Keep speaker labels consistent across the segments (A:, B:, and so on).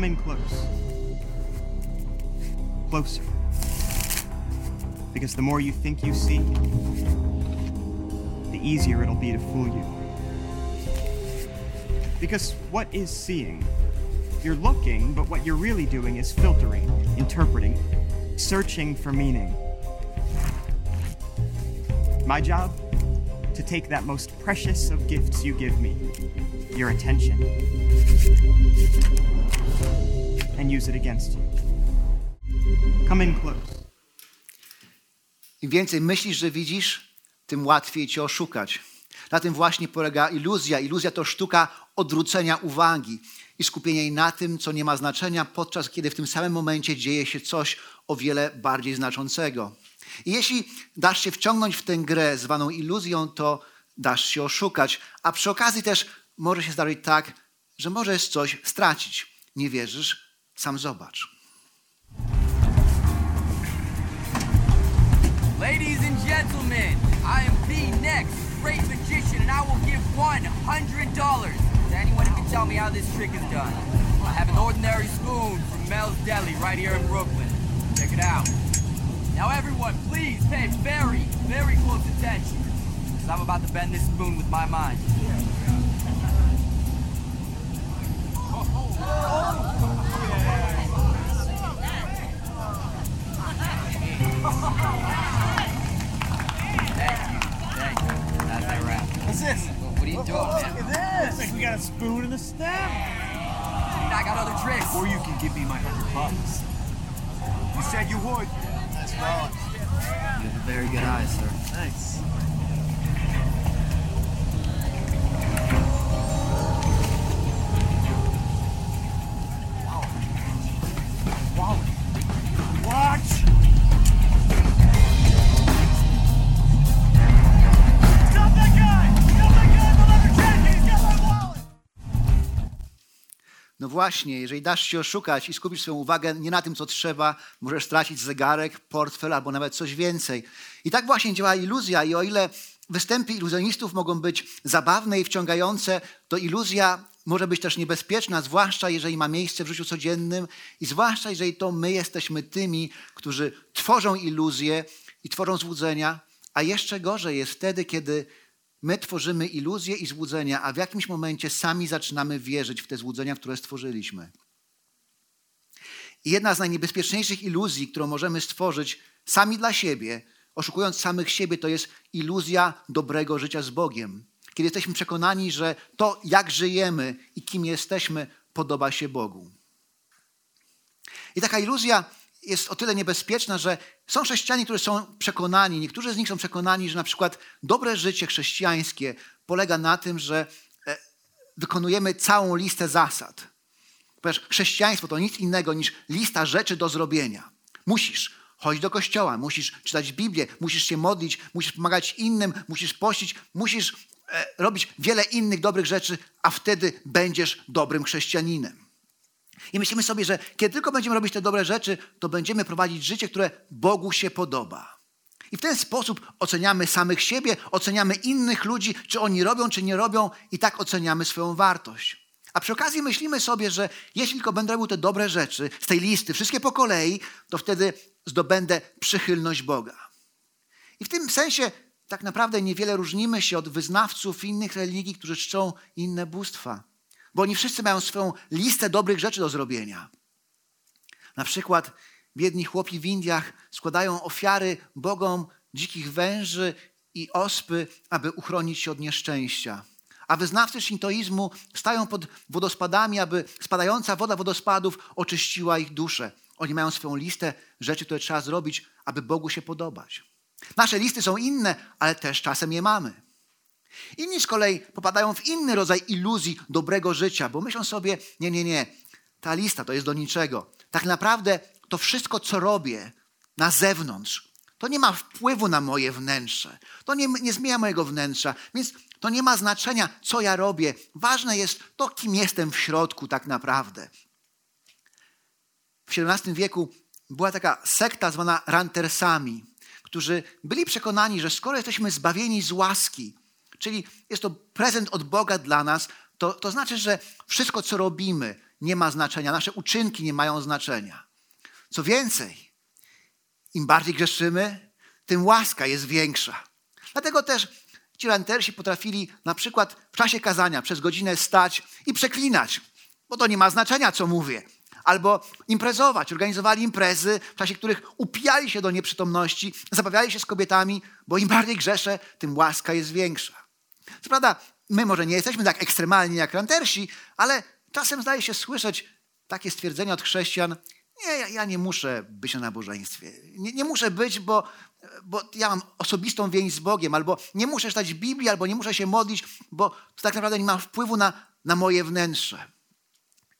A: Come in close. Closer. Because the more you think you see, the easier it'll be to fool you. Because what is seeing? You're looking, but what you're really doing is filtering, interpreting, searching for meaning. My job? To take that most precious of gifts you give me, your attention, and use it against you. Come in close.
B: Im więcej myślisz, że widzisz, tym łatwiej cię oszukać. Na tym właśnie polega iluzja. Iluzja to sztuka odwrócenia uwagi i skupienia jej na tym, co nie ma znaczenia, podczas kiedy w tym samym momencie dzieje się coś o wiele bardziej znaczącego. I jeśli dasz się wciągnąć w tę grę zwaną iluzją, to dasz się oszukać. A przy okazji też może się zdarzyć tak, że możesz coś stracić. Nie wierzysz? Sam zobacz.
C: Ladies and gentlemen, I am the next great magician, and I will give $100 to anyone who can tell me how this trick is done. I have an ordinary spoon from Mel's Deli right here in Brooklyn. Check it out. Now everyone, please pay very, very close attention, because I'm about to bend this spoon with my mind. Thank you, thank you. That's my wrap.
D: What's this?
C: What are you doing, man?
D: Look at this. Like we got a spoon and a stem.
C: I got other tricks.
D: Or you can give me my hundred bucks. You said you would. That's right.
C: You have very good eye, sir.
D: Thanks.
B: Właśnie, jeżeli dasz się oszukać i skupisz swoją uwagę nie na tym, co trzeba, możesz stracić zegarek, portfel albo nawet coś więcej. I tak właśnie działa iluzja. I o ile występy iluzjonistów mogą być zabawne i wciągające, to iluzja może być też niebezpieczna, zwłaszcza jeżeli ma miejsce w życiu codziennym i zwłaszcza jeżeli to my jesteśmy tymi, którzy tworzą iluzje i tworzą złudzenia, a jeszcze gorzej jest wtedy, kiedy My tworzymy iluzje i złudzenia, a w jakimś momencie sami zaczynamy wierzyć w te złudzenia, które stworzyliśmy. I jedna z najniebezpieczniejszych iluzji, którą możemy stworzyć sami dla siebie, oszukując samych siebie, to jest iluzja dobrego życia z Bogiem. Kiedy jesteśmy przekonani, że to, jak żyjemy i kim jesteśmy, podoba się Bogu. I taka iluzja jest o tyle niebezpieczna, że są chrześcijanie, którzy są przekonani, niektórzy z nich są przekonani, że na przykład dobre życie chrześcijańskie polega na tym, że e, wykonujemy całą listę zasad. Ponieważ chrześcijaństwo to nic innego niż lista rzeczy do zrobienia. Musisz chodzić do kościoła, musisz czytać Biblię, musisz się modlić, musisz pomagać innym, musisz pościć, musisz e, robić wiele innych dobrych rzeczy, a wtedy będziesz dobrym chrześcijaninem. I myślimy sobie, że kiedy tylko będziemy robić te dobre rzeczy, to będziemy prowadzić życie, które Bogu się podoba. I w ten sposób oceniamy samych siebie, oceniamy innych ludzi, czy oni robią, czy nie robią, i tak oceniamy swoją wartość. A przy okazji myślimy sobie, że jeśli tylko będę robił te dobre rzeczy z tej listy, wszystkie po kolei, to wtedy zdobędę przychylność Boga. I w tym sensie tak naprawdę niewiele różnimy się od wyznawców innych religii, którzy czczą inne bóstwa bo oni wszyscy mają swoją listę dobrych rzeczy do zrobienia. Na przykład biedni chłopi w Indiach składają ofiary bogom dzikich węży i ospy, aby uchronić się od nieszczęścia. A wyznawcy szintoizmu stają pod wodospadami, aby spadająca woda wodospadów oczyściła ich duszę. Oni mają swoją listę rzeczy, które trzeba zrobić, aby Bogu się podobać. Nasze listy są inne, ale też czasem je mamy. Inni z kolei popadają w inny rodzaj iluzji dobrego życia, bo myślą sobie, nie, nie, nie, ta lista to jest do niczego. Tak naprawdę to wszystko, co robię na zewnątrz, to nie ma wpływu na moje wnętrze. To nie, nie zmienia mojego wnętrza, więc to nie ma znaczenia, co ja robię. Ważne jest to, kim jestem w środku tak naprawdę. W XVII wieku była taka sekta zwana rantersami, którzy byli przekonani, że skoro jesteśmy zbawieni z łaski, czyli jest to prezent od Boga dla nas, to, to znaczy, że wszystko, co robimy, nie ma znaczenia, nasze uczynki nie mają znaczenia. Co więcej, im bardziej grzeszymy, tym łaska jest większa. Dlatego też ci rantersi potrafili na przykład w czasie kazania przez godzinę stać i przeklinać, bo to nie ma znaczenia, co mówię. Albo imprezować. Organizowali imprezy, w czasie których upijali się do nieprzytomności, zabawiali się z kobietami, bo im bardziej grzeszę, tym łaska jest większa. Co prawda, my może nie jesteśmy tak ekstremalni jak rantersi, ale czasem zdaje się słyszeć takie stwierdzenia od chrześcijan, nie, ja, ja nie muszę być na nabożeństwie. Nie, nie muszę być, bo, bo ja mam osobistą więź z Bogiem, albo nie muszę czytać Biblii, albo nie muszę się modlić, bo to tak naprawdę nie ma wpływu na, na moje wnętrze.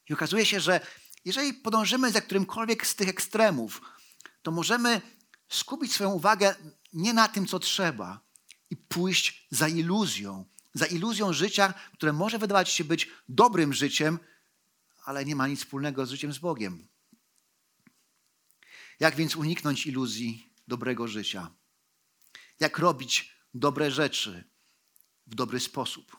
B: I okazuje się, że jeżeli podążymy za którymkolwiek z tych ekstremów, to możemy skupić swoją uwagę nie na tym, co trzeba i pójść za iluzją, za iluzją życia, które może wydawać się być dobrym życiem, ale nie ma nic wspólnego z życiem z Bogiem. Jak więc uniknąć iluzji dobrego życia? Jak robić dobre rzeczy w dobry sposób?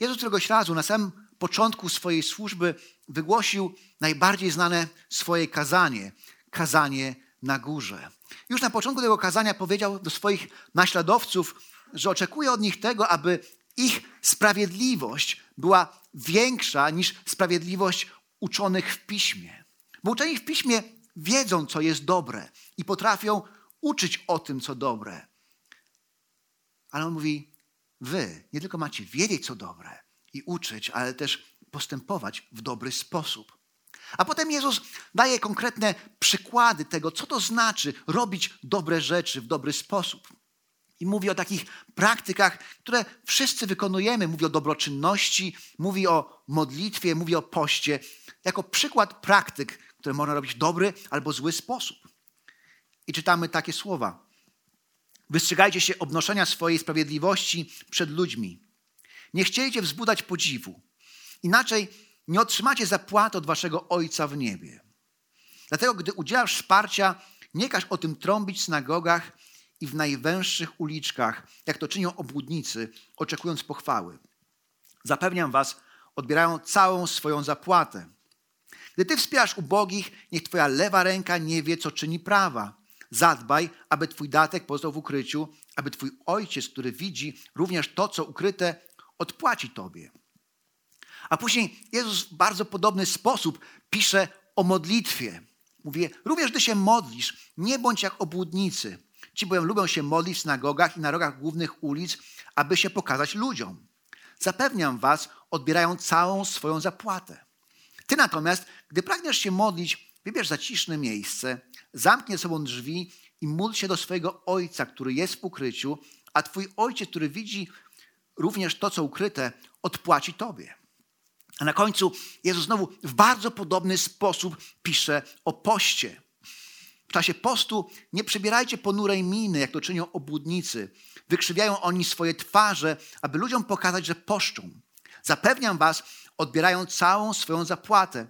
B: Jezus któregoś razu na samym początku swojej służby wygłosił najbardziej znane swoje kazanie kazanie na górze. Już na początku tego kazania powiedział do swoich naśladowców, że oczekuje od nich tego, aby ich sprawiedliwość była większa niż sprawiedliwość uczonych w piśmie. Bo uczeni w piśmie wiedzą, co jest dobre i potrafią uczyć o tym, co dobre. Ale on mówi: Wy nie tylko macie wiedzieć, co dobre i uczyć, ale też postępować w dobry sposób. A potem Jezus daje konkretne przykłady tego, co to znaczy robić dobre rzeczy w dobry sposób. I mówi o takich praktykach, które wszyscy wykonujemy. Mówi o dobroczynności, mówi o modlitwie, mówi o poście, jako przykład praktyk, które można robić w dobry albo zły sposób. I czytamy takie słowa. Wystrzegajcie się obnoszenia swojej sprawiedliwości przed ludźmi. Nie chciejcie wzbudzać podziwu. Inaczej nie otrzymacie zapłaty od waszego Ojca w niebie. Dlatego, gdy udzielasz wsparcia, nie każ o tym trąbić w synagogach i w najwęższych uliczkach, jak to czynią obłudnicy, oczekując pochwały. Zapewniam was, odbierają całą swoją zapłatę. Gdy ty wspierasz ubogich, niech twoja lewa ręka nie wie, co czyni prawa. Zadbaj, aby twój datek pozostał w ukryciu, aby twój ojciec, który widzi również to, co ukryte, odpłaci tobie. A później Jezus w bardzo podobny sposób pisze o modlitwie. Mówi, również gdy się modlisz, nie bądź jak obłudnicy. Ci bowiem lubią się modlić w synagogach i na rogach głównych ulic, aby się pokazać ludziom. Zapewniam was, odbierają całą swoją zapłatę. Ty natomiast, gdy pragniesz się modlić, wybierz zaciszne miejsce, zamknij sobą drzwi i módl się do swojego Ojca, który jest w ukryciu, a Twój Ojciec, który widzi również to, co ukryte, odpłaci Tobie. A na końcu Jezus znowu w bardzo podobny sposób pisze o poście. W czasie postu nie przybierajcie ponurej miny, jak to czynią obłudnicy. Wykrzywiają oni swoje twarze, aby ludziom pokazać, że poszczą. Zapewniam was, odbierają całą swoją zapłatę.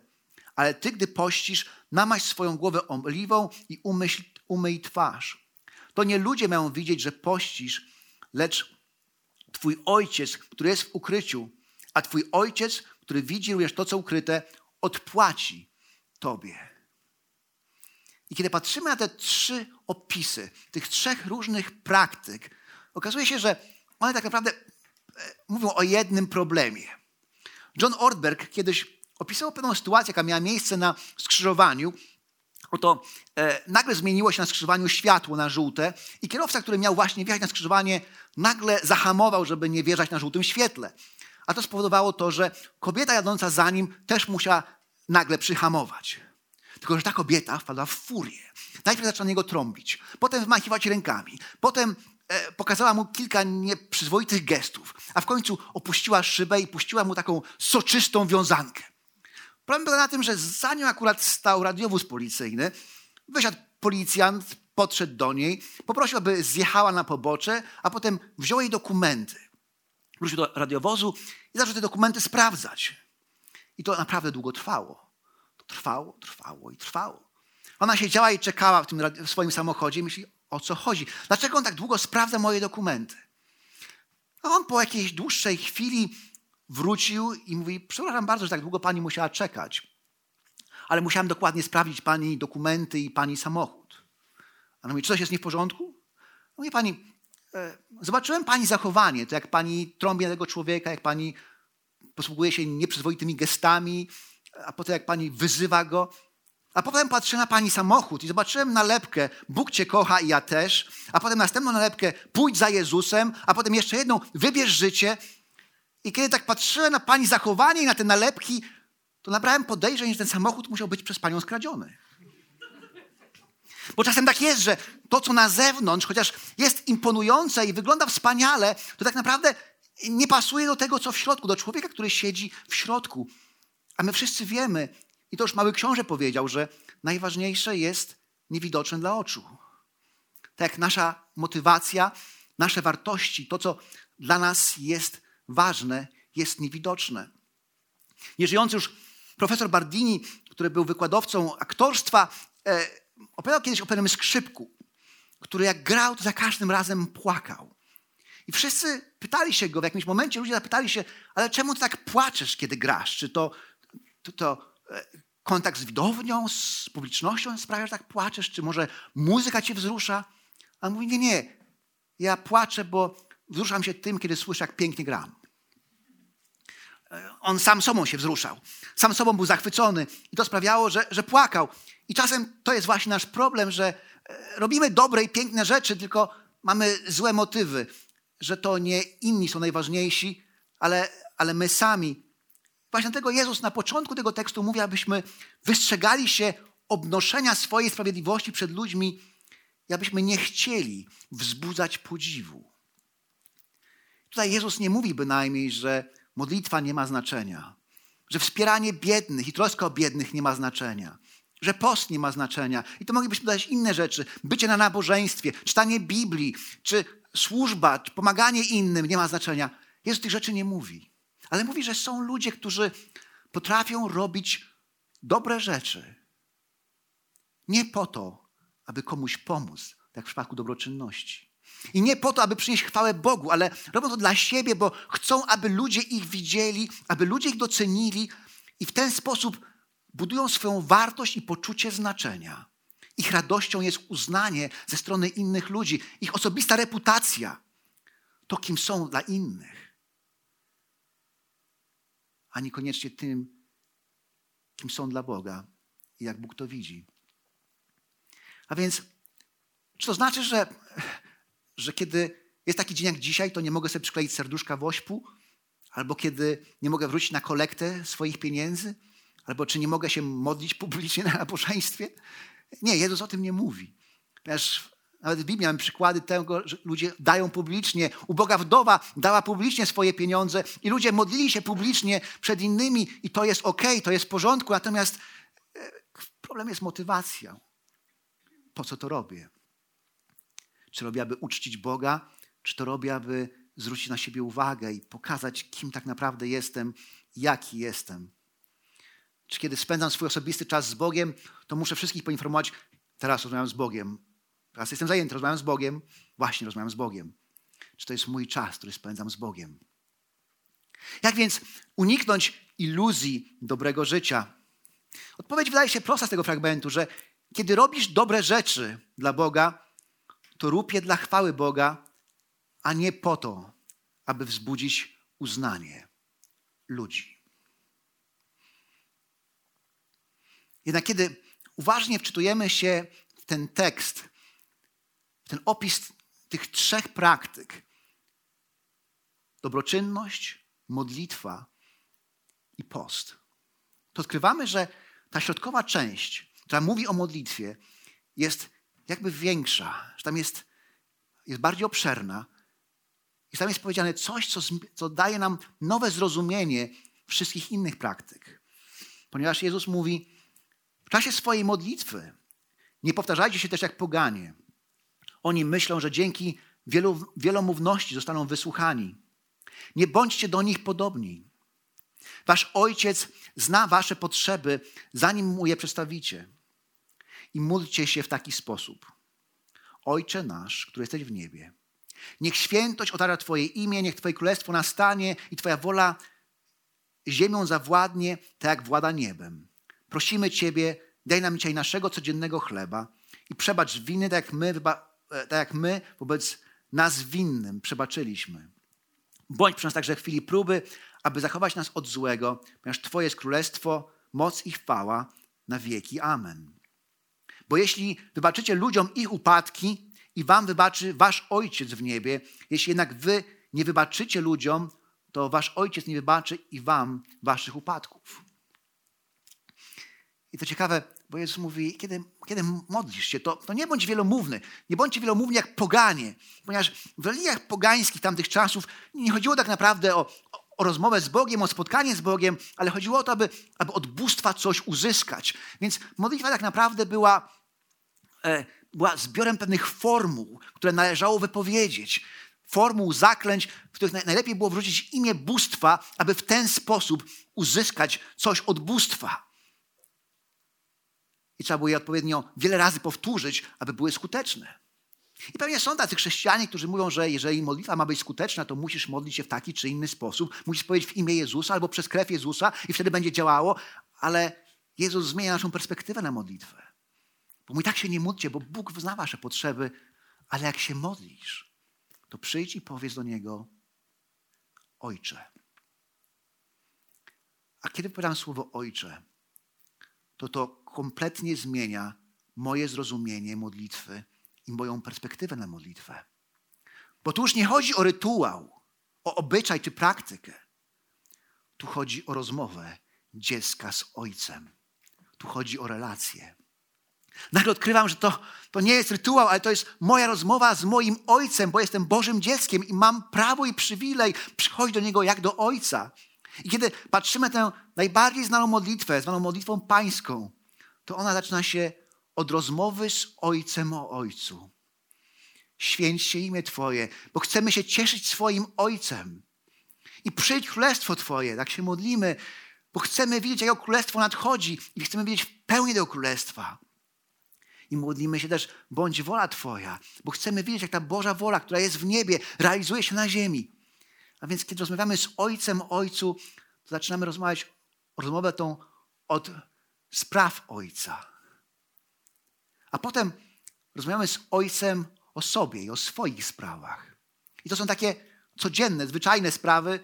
B: Ale ty, gdy pościsz, namaś swoją głowę oliwą i umyśl, umyj twarz. To nie ludzie mają widzieć, że pościsz, lecz twój ojciec, który jest w ukryciu, a twój ojciec, który widzi również to, co ukryte, odpłaci tobie. I kiedy patrzymy na te trzy opisy, tych trzech różnych praktyk, okazuje się, że one tak naprawdę e, mówią o jednym problemie. John Ortberg kiedyś opisał pewną sytuację, jaka miała miejsce na skrzyżowaniu. Oto e, nagle zmieniło się na skrzyżowaniu światło na żółte i kierowca, który miał właśnie wjechać na skrzyżowanie, nagle zahamował, żeby nie wjeżdżać na żółtym świetle. A to spowodowało to, że kobieta jadąca za nim też musiała nagle przyhamować. Tylko, że ta kobieta wpadła w furię. Najpierw zaczęła niego trąbić, potem wmachiwać rękami, potem e, pokazała mu kilka nieprzyzwoitych gestów, a w końcu opuściła szybę i puściła mu taką soczystą wiązankę. Problem był na tym, że za nią akurat stał radiowóz policyjny. Wysiadł policjant, podszedł do niej, poprosił, aby zjechała na pobocze, a potem wziął jej dokumenty. Wrócił do radiowozu i zaczął te dokumenty sprawdzać. I to naprawdę długo trwało. To trwało, trwało i trwało. Ona siedziała i czekała w, tym, w swoim samochodzie i myśli, o co chodzi? Dlaczego on tak długo sprawdza moje dokumenty? A on po jakiejś dłuższej chwili wrócił i mówi, przepraszam bardzo, że tak długo pani musiała czekać, ale musiałem dokładnie sprawdzić pani dokumenty i pani samochód. A mówi, czy coś jest nie w porządku? Mówi pani, zobaczyłem pani zachowanie, to jak pani trąbi na tego człowieka, jak pani posługuje się nieprzyzwoitymi gestami, a potem jak pani wyzywa go. A potem patrzę na pani samochód i zobaczyłem nalepkę Bóg cię kocha i ja też, a potem następną nalepkę pójdź za Jezusem, a potem jeszcze jedną wybierz życie. I kiedy tak patrzyłem na pani zachowanie i na te nalepki, to nabrałem podejrzeń, że ten samochód musiał być przez panią skradziony. Bo czasem tak jest, że to, co na zewnątrz, chociaż jest imponujące i wygląda wspaniale, to tak naprawdę nie pasuje do tego, co w środku, do człowieka, który siedzi w środku. A my wszyscy wiemy, i to już mały książę powiedział, że najważniejsze jest niewidoczne dla oczu. Tak jak nasza motywacja, nasze wartości, to, co dla nas jest ważne, jest niewidoczne. Nieżyjący już profesor Bardini, który był wykładowcą aktorstwa, e, opowiadał kiedyś o pewnym skrzypku, który jak grał, to za każdym razem płakał. I wszyscy pytali się go, w jakimś momencie ludzie zapytali się, ale czemu ty tak płaczesz, kiedy grasz? Czy to, to, to e, kontakt z widownią, z publicznością sprawia, że tak płaczesz? Czy może muzyka cię wzrusza? A on mówi, nie, nie, ja płaczę, bo wzruszam się tym, kiedy słyszę, jak pięknie gram. On sam sobą się wzruszał. Sam sobą był zachwycony i to sprawiało, że, że płakał. I czasem to jest właśnie nasz problem, że e, robimy dobre i piękne rzeczy, tylko mamy złe motywy, że to nie inni są najważniejsi, ale, ale my sami. Właśnie dlatego Jezus na początku tego tekstu mówi, abyśmy wystrzegali się obnoszenia swojej sprawiedliwości przed ludźmi abyśmy nie chcieli wzbudzać podziwu. Tutaj Jezus nie mówi bynajmniej, że modlitwa nie ma znaczenia, że wspieranie biednych i troska o biednych nie ma znaczenia, że post nie ma znaczenia. I to moglibyśmy dodać inne rzeczy. Bycie na nabożeństwie, czytanie Biblii, czy służba, czy pomaganie innym nie ma znaczenia. Jezus tych rzeczy nie mówi. Ale mówi, że są ludzie, którzy potrafią robić dobre rzeczy. Nie po to, aby komuś pomóc, jak w przypadku dobroczynności. I nie po to, aby przynieść chwałę Bogu, ale robią to dla siebie, bo chcą, aby ludzie ich widzieli, aby ludzie ich docenili i w ten sposób budują swoją wartość i poczucie znaczenia. Ich radością jest uznanie ze strony innych ludzi, ich osobista reputacja, to kim są dla innych, a niekoniecznie tym, kim są dla Boga i jak Bóg to widzi. A więc, czy to znaczy, że, że kiedy jest taki dzień jak dzisiaj, to nie mogę sobie przykleić serduszka w ośpu? Albo kiedy nie mogę wrócić na kolektę swoich pieniędzy? Albo czy nie mogę się modlić publicznie na nabożeństwie? Nie, Jezus o tym nie mówi. Ponieważ nawet w Biblii mamy przykłady tego, że ludzie dają publicznie. Uboga wdowa dała publicznie swoje pieniądze i ludzie modlili się publicznie przed innymi i to jest ok, to jest w porządku. Natomiast e, problem jest motywacja. Po co to robię? Czy robię, aby uczcić Boga, czy to robię, aby zwrócić na siebie uwagę i pokazać, kim tak naprawdę jestem, jaki jestem? Czy kiedy spędzam swój osobisty czas z Bogiem, to muszę wszystkich poinformować, teraz rozmawiam z Bogiem, teraz jestem zajęty, rozmawiam z Bogiem, właśnie rozmawiam z Bogiem. Czy to jest mój czas, który spędzam z Bogiem? Jak więc uniknąć iluzji dobrego życia? Odpowiedź wydaje się prosta z tego fragmentu, że kiedy robisz dobre rzeczy dla Boga, to rób je dla chwały Boga, a nie po to, aby wzbudzić uznanie ludzi. Jednak kiedy uważnie wczytujemy się w ten tekst, w ten opis tych trzech praktyk dobroczynność, modlitwa i post to odkrywamy, że ta środkowa część, która mówi o modlitwie, jest jakby większa, że tam jest jest bardziej obszerna. I tam jest powiedziane coś, co, co daje nam nowe zrozumienie wszystkich innych praktyk. Ponieważ Jezus mówi, w czasie swojej modlitwy nie powtarzajcie się też jak poganie. Oni myślą, że dzięki wielu, wielomówności zostaną wysłuchani. Nie bądźcie do nich podobni. Wasz ojciec zna wasze potrzeby, zanim mu je przedstawicie. I módlcie się w taki sposób. Ojcze nasz, który jesteś w niebie, niech świętość otacza Twoje imię, niech Twoje królestwo nastanie i Twoja wola ziemią zawładnie, tak jak włada niebem. Prosimy Ciebie, daj nam dzisiaj naszego codziennego chleba i przebacz winy, tak jak my, e, tak jak my wobec nas winnym przebaczyliśmy. Bądź przy nas także w chwili próby, aby zachować nas od złego, ponieważ Twoje jest królestwo, moc i chwała na wieki. Amen. Bo jeśli wybaczycie ludziom ich upadki i wam wybaczy wasz Ojciec w niebie, jeśli jednak wy nie wybaczycie ludziom, to wasz Ojciec nie wybaczy i wam waszych upadków. I to ciekawe, bo Jezus mówi, kiedy, kiedy modlisz się, to, to nie bądź wielomówny. Nie bądźcie wielomówni jak poganie. Ponieważ w religiach pogańskich tamtych czasów nie chodziło tak naprawdę o, o, rozmowę z Bogiem, o spotkanie z Bogiem, ale chodziło o to, aby, aby od bóstwa coś uzyskać. Więc modlitwa tak naprawdę była, była zbiorem pewnych formuł, które należało wypowiedzieć. Formuł, zaklęć, w których naj- najlepiej było wrzucić imię bóstwa, aby w ten sposób uzyskać coś od bóstwa. I trzeba było je odpowiednio wiele razy powtórzyć, aby były skuteczne. I pewnie są tacy chrześcijanie, którzy mówią, że jeżeli modlitwa ma być skuteczna, to musisz modlić się w taki czy inny sposób. Musisz powiedzieć w imię Jezusa albo przez krew Jezusa i wtedy będzie działało. Ale Jezus zmienia naszą perspektywę na modlitwę. Bo mówi, tak się nie módlcie, bo Bóg zna wasze potrzeby, ale jak się modlisz, to przyjdź i powiedz do Niego, Ojcze. A kiedy wypowiadam słowo Ojcze, to to kompletnie zmienia moje zrozumienie modlitwy i moją perspektywę na modlitwę. Bo tu już nie chodzi o rytuał, o obyczaj czy praktykę. Tu chodzi o rozmowę dziecka z ojcem. Tu chodzi o relację. Nagle odkrywam, że to, to nie jest rytuał, ale to jest moja rozmowa z moim ojcem, bo jestem Bożym dzieckiem i mam prawo i przywilej przychodzić do niego jak do ojca. I kiedy patrzymy tę najbardziej znaną modlitwę, zwaną modlitwą pańską, to ona zaczyna się od rozmowy z ojcem o ojcu. Święć się imię Twoje, bo chcemy się cieszyć swoim ojcem. I przyjdź królestwo Twoje, tak się modlimy, bo chcemy widzieć, jak królestwo nadchodzi i chcemy widzieć w pełni tego królestwa. I modlimy się też, bądź wola Twoja, bo chcemy wiedzieć, jak ta Boża wola, która jest w niebie, realizuje się na ziemi. A więc, kiedy rozmawiamy z Ojcem Ojcu, to zaczynamy rozmawiać rozmowę tą od spraw Ojca. A potem rozmawiamy z Ojcem o sobie i o swoich sprawach. I to są takie codzienne, zwyczajne sprawy.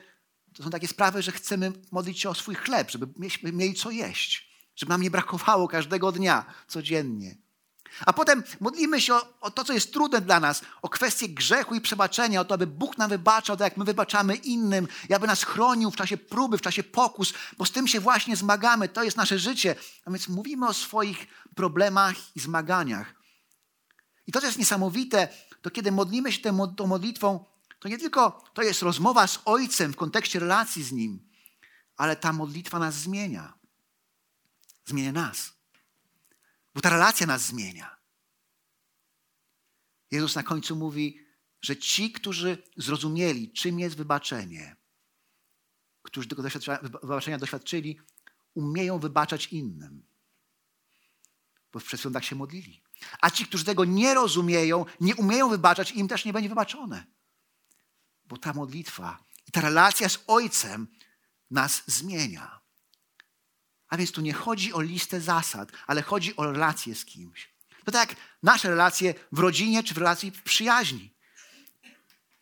B: To są takie sprawy, że chcemy modlić się o swój chleb, żeby mieli co jeść, żeby nam nie brakowało każdego dnia, codziennie. A potem modlimy się o, o to, co jest trudne dla nas, o kwestię grzechu i przebaczenia, o to, aby Bóg nam wybaczał, tak jak my wybaczamy innym, i aby nas chronił w czasie próby, w czasie pokus, bo z tym się właśnie zmagamy. To jest nasze życie. A więc mówimy o swoich problemach i zmaganiach. I to, co jest niesamowite, to kiedy modlimy się tą, modlitwą, to nie tylko to jest rozmowa z Ojcem w kontekście relacji z Nim, ale ta modlitwa nas zmienia. Zmienia nas. Bo ta relacja nas zmienia. Jezus na końcu mówi, że ci, którzy zrozumieli, czym jest wybaczenie, którzy tego wybaczenia doświadczyli, umieją wybaczać innym. Bo przed chwilą tak się modlili. A ci, którzy tego nie rozumieją, nie umieją wybaczać, im też nie będzie wybaczone. Bo ta modlitwa i ta relacja z Ojcem nas zmienia. A więc tu nie chodzi o listę zasad, ale chodzi o relację z kimś. To tak nasze relacje w rodzinie czy w relacji w przyjaźni.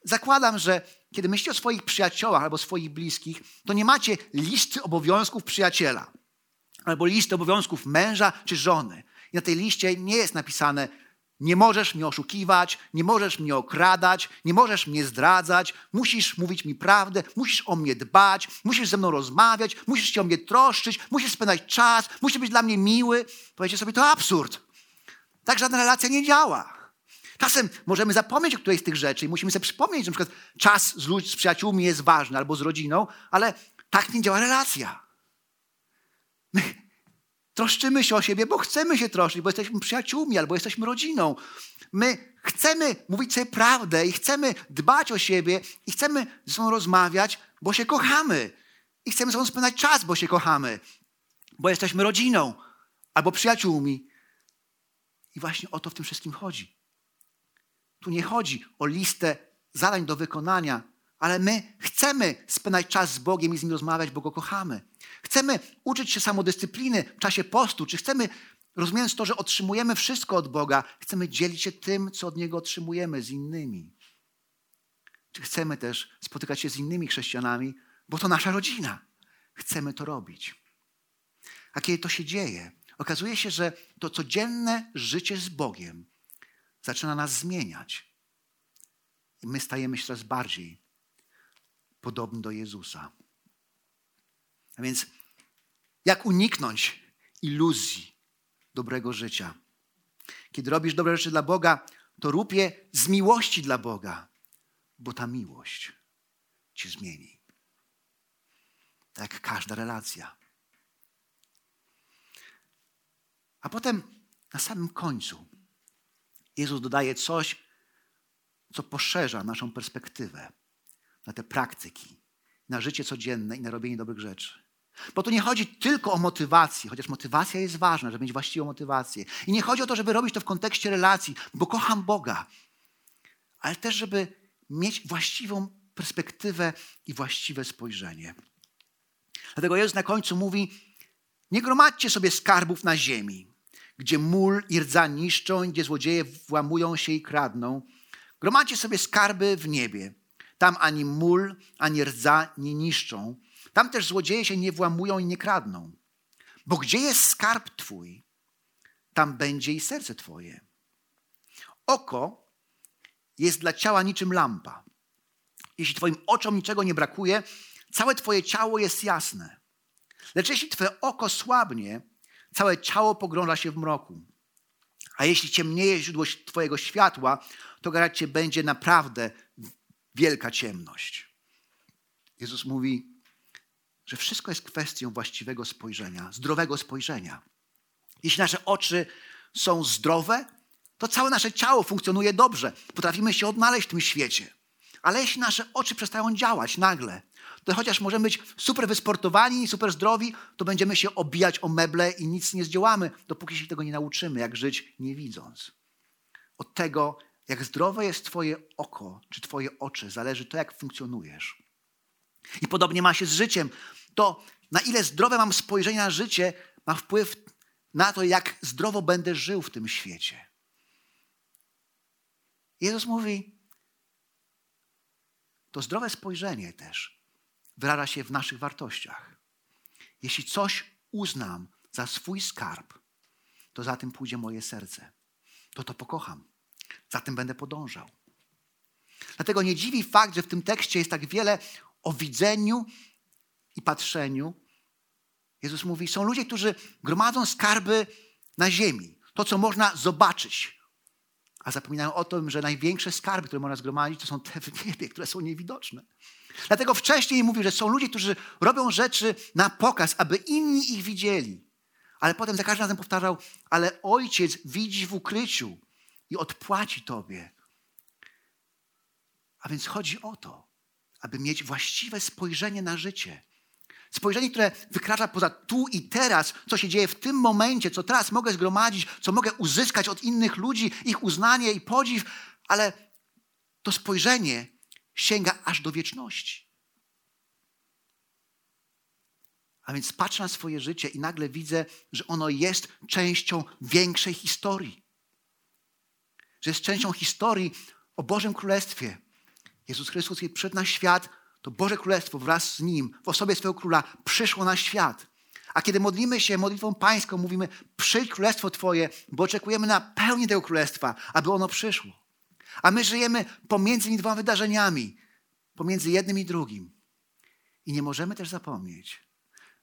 B: Zakładam, że kiedy myślicie o swoich przyjaciołach albo swoich bliskich, to nie macie listy obowiązków przyjaciela albo listy obowiązków męża czy żony. I na tej liście nie jest napisane: Nie możesz mnie oszukiwać, nie możesz mnie okradać, nie możesz mnie zdradzać, musisz mówić mi prawdę, musisz o mnie dbać, musisz ze mną rozmawiać, musisz się o mnie troszczyć, musisz spędzać czas, musisz być dla mnie miły. Powiecie sobie, to absurd. Tak żadna relacja nie działa. Czasem możemy zapomnieć o którejś z tych rzeczy i musimy sobie przypomnieć, że na przykład czas z, ludźmi, z przyjaciółmi jest ważny albo z rodziną, ale tak nie działa relacja. My troszczymy się o siebie, bo chcemy się troszczyć, bo jesteśmy przyjaciółmi albo jesteśmy rodziną. My chcemy mówić sobie prawdę i chcemy dbać o siebie i chcemy ze sobą rozmawiać, bo się kochamy. I chcemy ze sobą spędzać czas, bo się kochamy, bo jesteśmy rodziną albo przyjaciółmi. I właśnie o to w tym wszystkim chodzi. Tu nie chodzi o listę zadań do wykonania, ale my chcemy spędzać czas z Bogiem i z Nim rozmawiać, bo Go kochamy. Chcemy uczyć się samodyscypliny w czasie postu, czy chcemy, rozumiejąc to, że otrzymujemy wszystko od Boga, chcemy dzielić się tym, co od Niego otrzymujemy z innymi. Czy chcemy też spotykać się z innymi chrześcijanami, bo to nasza rodzina. Chcemy to robić. A kiedy to się dzieje, okazuje się, że to codzienne życie z Bogiem zaczyna nas zmieniać. I my stajemy się coraz bardziej podobni do Jezusa. Więc jak uniknąć iluzji dobrego życia? Kiedy robisz dobre rzeczy dla Boga, to rób je z miłości dla Boga, bo ta miłość cię zmieni. Tak jak każda relacja. A potem na samym końcu Jezus dodaje coś, co poszerza naszą perspektywę na te praktyki, na życie codzienne i na robienie dobrych rzeczy. Bo tu nie chodzi tylko o motywację, chociaż motywacja jest ważna, żeby mieć właściwą motywację. I nie chodzi o to, żeby robić to w kontekście relacji, bo kocham Boga, ale też, żeby mieć właściwą perspektywę i właściwe spojrzenie. Dlatego Jezus na końcu mówi: Nie gromadźcie sobie skarbów na ziemi, gdzie mól i rdza niszczą, gdzie złodzieje włamują się i kradną. Gromadźcie sobie skarby w niebie. Tam ani mól, ani rdza nie niszczą. Tam też złodzieje się nie włamują i nie kradną. Bo gdzie jest skarb Twój, tam będzie i serce Twoje. Oko jest dla ciała niczym lampa. Jeśli Twoim oczom niczego nie brakuje, całe Twoje ciało jest jasne. Lecz jeśli Twoje oko słabnie, całe ciało pogrąża się w mroku. A jeśli ciemnieje źródło Twojego światła, to garać Cię będzie naprawdę wielka ciemność. Jezus mówi, że wszystko jest kwestią właściwego spojrzenia, zdrowego spojrzenia. Jeśli nasze oczy są zdrowe, to całe nasze ciało funkcjonuje dobrze. Potrafimy się odnaleźć w tym świecie. Ale jeśli nasze oczy przestają działać nagle, to chociaż możemy być super wysportowani super zdrowi, to będziemy się obijać o meble i nic nie zdziałamy, dopóki się tego nie nauczymy, jak żyć nie widząc. Od tego, jak zdrowe jest Twoje oko, czy Twoje oczy, zależy to, jak funkcjonujesz. I podobnie ma się z życiem. To, na ile zdrowe mam spojrzenie na życie, ma wpływ na to, jak zdrowo będę żył w tym świecie. Jezus mówi, to zdrowe spojrzenie też wyraża się w naszych wartościach. Jeśli coś uznam za swój skarb, to za tym pójdzie moje serce. To to pokocham. Za tym będę podążał. Dlatego nie dziwi fakt, że w tym tekście jest tak wiele o widzeniu i patrzeniu. Jezus mówi, są ludzie, którzy gromadzą skarby na ziemi. To, co można zobaczyć. A zapominają o tym, że największe skarby, które można zgromadzić, to są te w niebie, które są niewidoczne. Dlatego wcześniej mówi, że są ludzie, którzy robią rzeczy na pokaz, aby inni ich widzieli. Ale potem za każdym razem powtarzał, ale ojciec widzi w ukryciu i odpłaci tobie. A więc chodzi o to, aby mieć właściwe spojrzenie na życie. Spojrzenie, które wykracza poza tu i teraz, co się dzieje w tym momencie, co teraz mogę zgromadzić, co mogę uzyskać od innych ludzi, ich uznanie i podziw, ale to spojrzenie sięga aż do wieczności. A więc patrzę na swoje życie i nagle widzę, że ono jest częścią większej historii. Że jest częścią historii o Bożym Królestwie. Jezus Chrystus, przyszedł na świat, to Boże Królestwo wraz z Nim, w osobie swojego Króla, przyszło na świat. A kiedy modlimy się modlitwą pańską, mówimy, przyjdź Królestwo Twoje, bo oczekujemy na pełnię tego Królestwa, aby ono przyszło. A my żyjemy pomiędzy tymi dwoma wydarzeniami, pomiędzy jednym i drugim. I nie możemy też zapomnieć,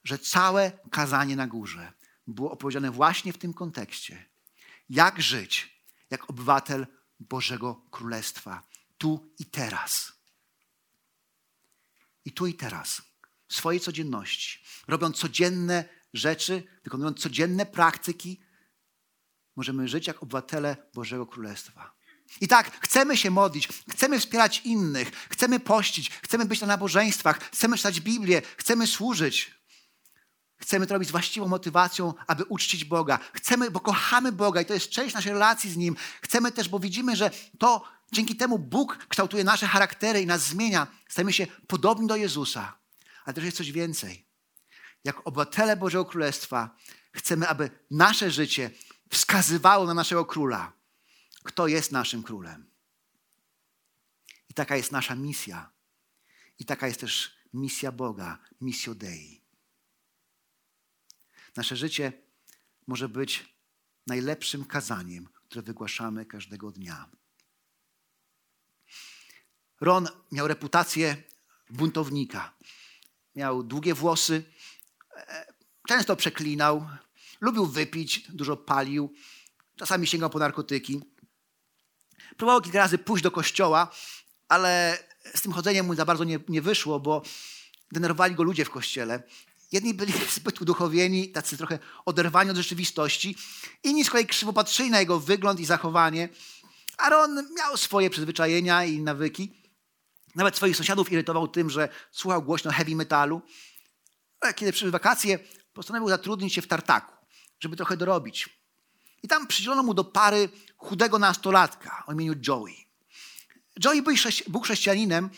B: że całe kazanie na górze było opowiedziane właśnie w tym kontekście. Jak żyć jak obywatel Bożego Królestwa. Tu i teraz. I tu i teraz. W swojej codzienności. Robiąc codzienne rzeczy, wykonując codzienne praktyki, możemy żyć jak obywatele Bożego Królestwa. I tak, chcemy się modlić, chcemy wspierać innych, chcemy pościć, chcemy być na nabożeństwach, chcemy czytać Biblię, chcemy służyć. Chcemy to robić z właściwą motywacją, aby uczcić Boga. Chcemy, bo kochamy Boga i to jest część naszej relacji z Nim. Chcemy też, bo widzimy, że to dzięki temu Bóg kształtuje nasze charaktery i nas zmienia. Stajemy się podobni do Jezusa. Ale też jest coś więcej. Jako obywatele Bożego Królestwa chcemy, aby nasze życie wskazywało na naszego króla. Kto jest naszym królem? I taka jest nasza misja. I taka jest też misja Boga, misjo Dei. Nasze życie może być najlepszym kazaniem, które wygłaszamy każdego dnia. Ron miał reputację buntownika. Miał długie włosy, e, często przeklinał, lubił wypić, dużo palił, czasami sięgał po narkotyki. Próbował kilka razy pójść do kościoła, ale z tym chodzeniem mu za bardzo nie, nie wyszło, bo denerwowali go ludzie w kościele. Jedni byli zbyt uduchowieni, tacy trochę oderwani od rzeczywistości, inni z kolei krzywo patrzyli na jego wygląd i zachowanie. Aaron miał swoje przyzwyczajenia i nawyki. Nawet swoich sąsiadów irytował tym, że słuchał głośno heavy metalu. Ale kiedy przyszły wakacje, postanowił zatrudnić się w tartaku, żeby trochę dorobić. I tam przydzielono mu do pary chudego nastolatka o imieniu Joey. Joey był, chrześci- był chrześcijaninem,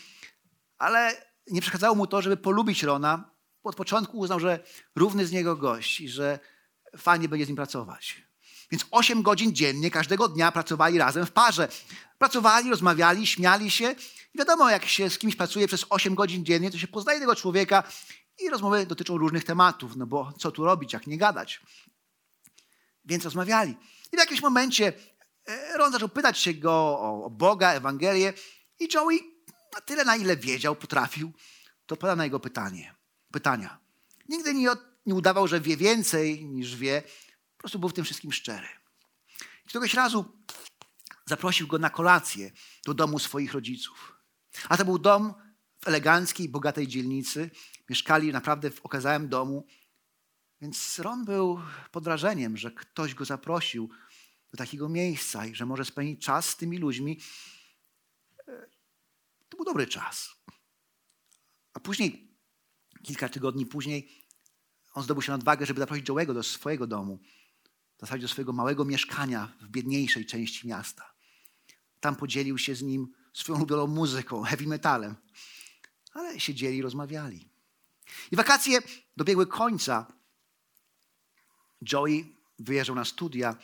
B: ale nie przeszkadzało mu to, żeby polubić Rona. Od początku uznał, że równy z niego gość i że fajnie będzie z nim pracować. Więc 8 godzin dziennie, każdego dnia pracowali razem w parze. Pracowali, rozmawiali, śmiali się. Wiadomo, jak się z kimś pracuje przez 8 godzin dziennie, to się poznaje tego człowieka i rozmowy dotyczą różnych tematów, no bo co tu robić, jak nie gadać. Więc rozmawiali. I w jakimś momencie e, Ron zaczął pytać się go o, Boga, Ewangelię i Joey na tyle, na ile wiedział, potrafił, to odpowiadał na jego pytanie, pytania. Nigdy nie, nie udawał, że wie więcej niż wie, po prostu był w tym wszystkim szczery. I któregoś razu zaprosił go na kolację do domu swoich rodziców. A to był dom w eleganckiej, bogatej dzielnicy. Mieszkali naprawdę w okazałym domu. Więc Ron był pod wrażeniem, że ktoś go zaprosił do takiego miejsca i że może spędzić czas z tymi ludźmi. E, To był dobry czas. A później, kilka tygodni później, on zdobył się na odwagę, żeby zaprosić Joe'ego do swojego domu. W zasadzie do swojego małego mieszkania w biedniejszej części miasta. Tam podzielił się z nim swoją ulubioną muzyką, heavy metalem. Ale siedzieli i rozmawiali. I wakacje dobiegły końca. Joey wyjeżdżał na studia.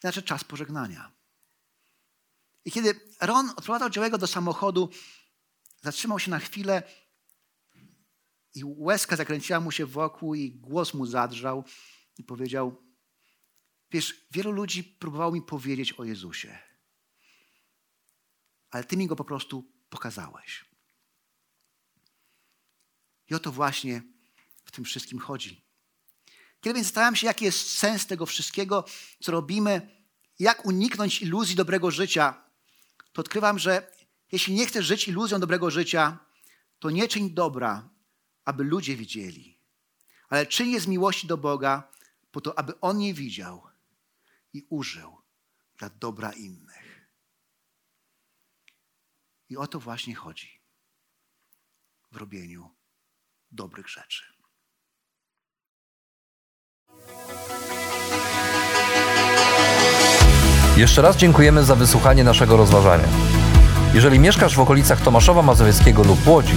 B: Znaczy czas pożegnania. I kiedy Ron odprowadzał Joe'ego do samochodu, zatrzymał się na chwilę i łezka zakręciła mu się wokół i głos mu zadrżał i powiedział, wiesz, wielu ludzi próbowało mi powiedzieć o Jezusie, ale ty mi go po prostu pokazałeś. I o to właśnie w tym wszystkim chodzi. Kiedy więc zastanawiam się, jaki jest sens tego wszystkiego, co robimy, jak uniknąć iluzji dobrego życia, to odkrywam, że jeśli nie chcesz żyć iluzją dobrego życia, to nie czyń dobra, aby ludzie widzieli, ale czyń je z miłości do Boga, po to, aby On je widział i użył dla dobra innych. I o to właśnie chodzi w robieniu dobrych rzeczy.
E: Jeszcze raz dziękujemy za wysłuchanie naszego rozważania. Jeżeli mieszkasz w okolicach Tomaszowa Mazowieckiego lub Łodzi,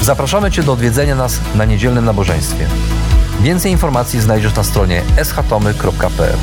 E: zapraszamy Cię do odwiedzenia nas na niedzielnym nabożeństwie. Więcej informacji znajdziesz na stronie schatomy.pl.